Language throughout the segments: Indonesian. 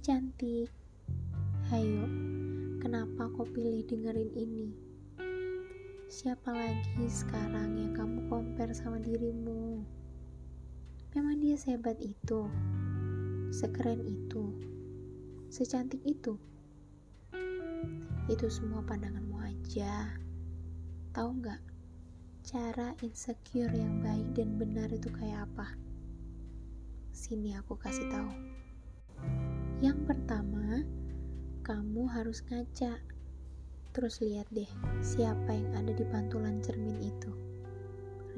cantik. Hayo, kenapa kau pilih dengerin ini? Siapa lagi sekarang yang kamu compare sama dirimu? Memang dia sehebat itu, sekeren itu, secantik itu. Itu semua pandanganmu aja. Tahu nggak? Cara insecure yang baik dan benar itu kayak apa? Sini aku kasih tahu. Yang pertama, kamu harus ngaca Terus lihat deh, siapa yang ada di pantulan cermin itu.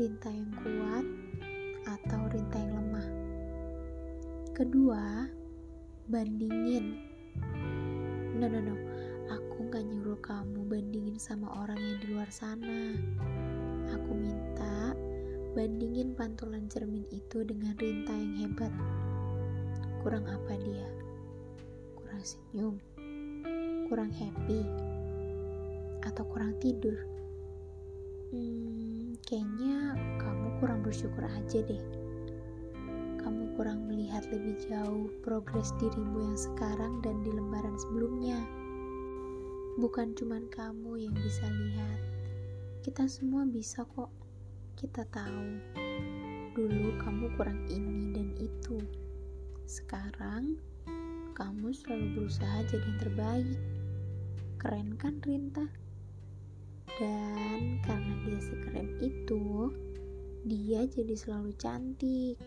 Rinta yang kuat atau rinta yang lemah. Kedua, bandingin. No, no, no. Aku gak nyuruh kamu bandingin sama orang yang di luar sana. Aku minta bandingin pantulan cermin itu dengan rinta yang hebat. Kurang apa dia? Kurang senyum? Kurang happy? atau kurang tidur? Hmm, kayaknya kamu kurang bersyukur aja deh. Kamu kurang melihat lebih jauh progres dirimu yang sekarang dan di lembaran sebelumnya. Bukan cuma kamu yang bisa lihat. Kita semua bisa kok. Kita tahu. Dulu kamu kurang ini dan itu. Sekarang kamu selalu berusaha jadi yang terbaik. Keren kan Rinta? Dan karena dia sekeren itu, dia jadi selalu cantik.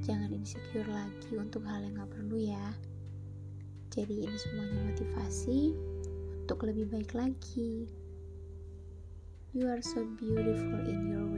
Jangan insecure lagi untuk hal yang gak perlu ya. Jadi ini semuanya motivasi untuk lebih baik lagi. You are so beautiful in your